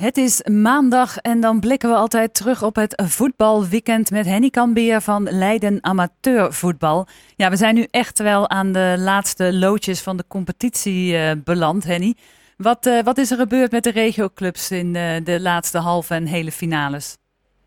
Het is maandag en dan blikken we altijd terug op het voetbalweekend met Henny Kambeer van Leiden Amateurvoetbal. Ja, we zijn nu echt wel aan de laatste loodjes van de competitie uh, beland, Henny. Wat, uh, wat is er gebeurd met de regioclubs in uh, de laatste halve en hele finales?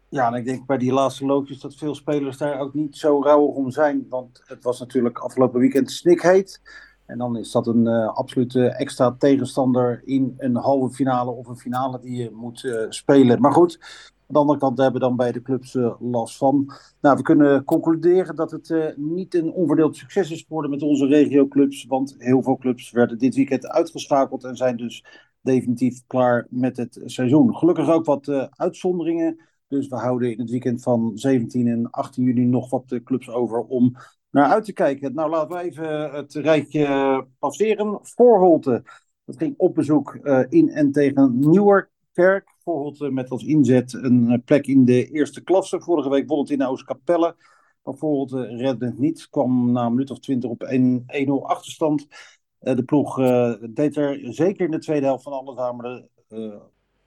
Ja, en ik denk bij die laatste loodjes dat veel spelers daar ook niet zo rauwig om zijn. Want het was natuurlijk afgelopen weekend snikheet. En dan is dat een uh, absolute extra tegenstander in een halve finale of een finale die je moet uh, spelen. Maar goed, aan de andere kant hebben dan bij de clubs uh, last van. Nou, we kunnen concluderen dat het niet een onverdeeld succes is geworden met onze regioclubs. Want heel veel clubs werden dit weekend uitgeschakeld en zijn dus definitief klaar met het seizoen. Gelukkig ook wat uitzonderingen. Dus we houden in het weekend van 17 en 18 juni nog wat clubs over om naar uit te kijken. Nou, laten we even het rijtje passeren. Voorholte, dat ging op bezoek uh, in en tegen Nieuwerkerk. Voorholte met als inzet een eh, plek in de eerste klasse. Vorige week won het in Oostkapelle. Maar Voorholte redde het niet. Kwam na een minuut of twintig op 1-0 achterstand. De ploeg deed er zeker in de tweede helft van alles aan. Maar de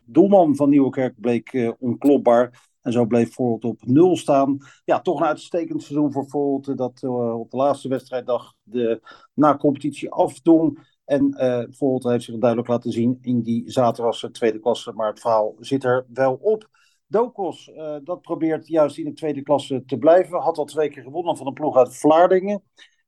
doelman van Nieuwerkerk bleek onklopbaar. En zo bleef Voorholt op nul staan. Ja, toch een uitstekend seizoen voor Voorholt. Dat uh, op de laatste wedstrijddag de na-competitie afdong. En uh, Voorholt heeft zich duidelijk laten zien in die zaterdagse tweede klasse. Maar het verhaal zit er wel op. Dokos, dat probeert juist in de tweede klasse te blijven. Had al twee keer gewonnen van een ploeg uit Vlaardingen.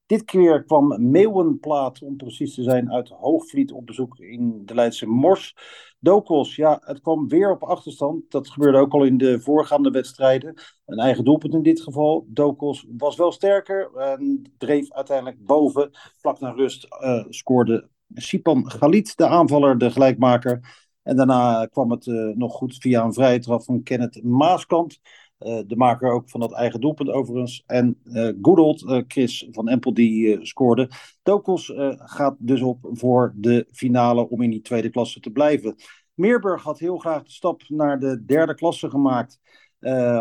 Dit keer kwam Meeuwenplaat, om precies te zijn, uit Hoogvliet op bezoek in de Leidse Mors. Dokos, ja, het kwam weer op achterstand. Dat gebeurde ook al in de voorgaande wedstrijden. Een eigen doelpunt in dit geval. Dokos was wel sterker en dreef uiteindelijk boven. Vlak naar rust uh, scoorde Sipan Galit, de aanvaller, de gelijkmaker. En daarna kwam het uh, nog goed via een vrije trap van Kenneth Maaskant. Uh, de maker ook van dat eigen doelpunt overigens. En uh, good old uh, Chris van Empel die scoorde. Dokos gaat dus op voor de finale om in die tweede klasse te blijven. Meerburg had heel graag de stap naar de derde klasse gemaakt.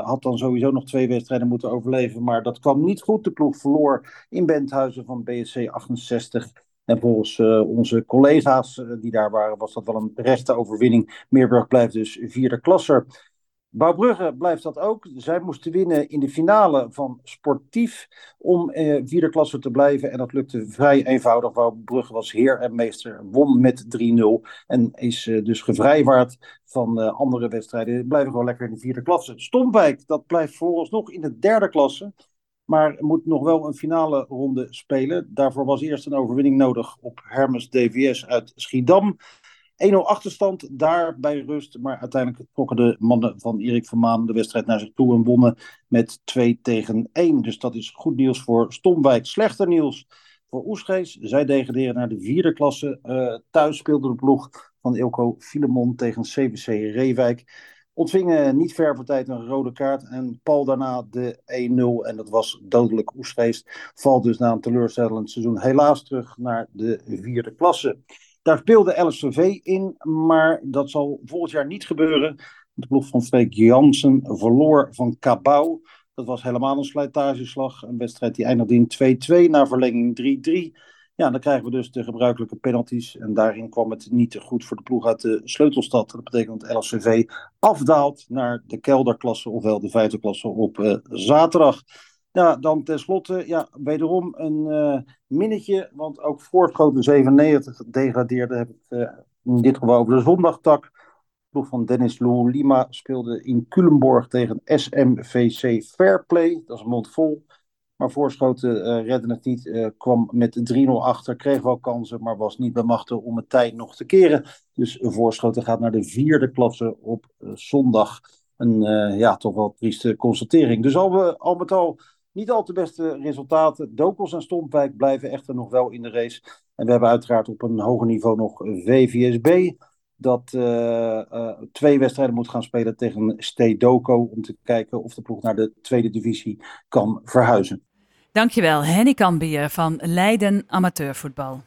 had dan sowieso nog twee wedstrijden moeten overleven. Maar dat kwam niet goed. De ploeg verloor in Benthuizen van BSC 68. En volgens onze collega's die daar waren, was dat wel een rechte overwinning. Meerburg blijft dus vierde klasser. Bouwbrugge blijft dat ook. Zij moesten winnen in de finale van Sportief om eh, vierde klasse te blijven. En dat lukte vrij eenvoudig. Bouwbrugge was heer en meester, won met 3-0. En is eh, dus gevrijwaard van uh, andere wedstrijden. Blijven gewoon lekker in de vierde klasse. Stomwijk, dat blijft vooralsnog in de derde klasse. Maar moet nog wel een finale ronde spelen. Daarvoor was eerst een overwinning nodig op Hermes DVS uit Schiedam. 1-0 achterstand daar bij rust. Maar uiteindelijk trokken de mannen van Erik van Maan de wedstrijd naar zich toe en wonnen met 2 tegen 1. Dus dat is goed nieuws voor Stomwijk. Slechter nieuws voor Oesgees. Zij degraderen naar de vierde klasse. Uh, thuis speelde de ploeg van Ilko Filemon tegen CVC Reewijk. Ontvingen niet ver voor tijd een rode kaart. En Paul daarna de 1-0. En dat was dodelijk Oesgeest. Valt dus na een teleurstellend seizoen helaas terug naar de vierde klasse. Daar speelde LSVV in, maar dat zal volgend jaar niet gebeuren. De ploeg van Freek Jansen verloor van Cabau. Dat was helemaal een slijtageslag. Een wedstrijd die eindigde in 2-2 na verlenging 3-3. Ja, dan krijgen we dus de gebruikelijke penalties. En daarin kwam het niet goed voor de ploeg uit de sleutelstad. Dat betekent dat LSVV afdaalt naar de kelderklasse, ofwel de vijfde klasse op uh, zaterdag. Ja, dan tenslotte, ja, wederom een uh, minnetje, want ook Voorschoten 97 degradeerde, heb uh, in dit geval over de zondagtak. Ploeg van Dennis Lou Lima speelde in Culemborg tegen SMVC Fairplay, dat is een mond vol. Maar Voorschoten uh, redde het niet, kwam met 3-0 achter, kreeg wel kansen, maar was niet bemachtigd om het tijd nog te keren. Dus Voorschoten gaat naar de vierde klasse op zondag. Een ja, toch wel trieste constatering. Dus al, al met al niet al te beste resultaten. Dokels en Stompwijk blijven echter nog wel in de race. En we hebben uiteraard op een hoger niveau nog VVSB. Dat uh, uh, twee wedstrijden moet gaan spelen tegen Stedoco. Om te kijken of de ploeg naar de tweede divisie kan verhuizen. Dankjewel, Henny Kambier van Leiden Amateurvoetbal.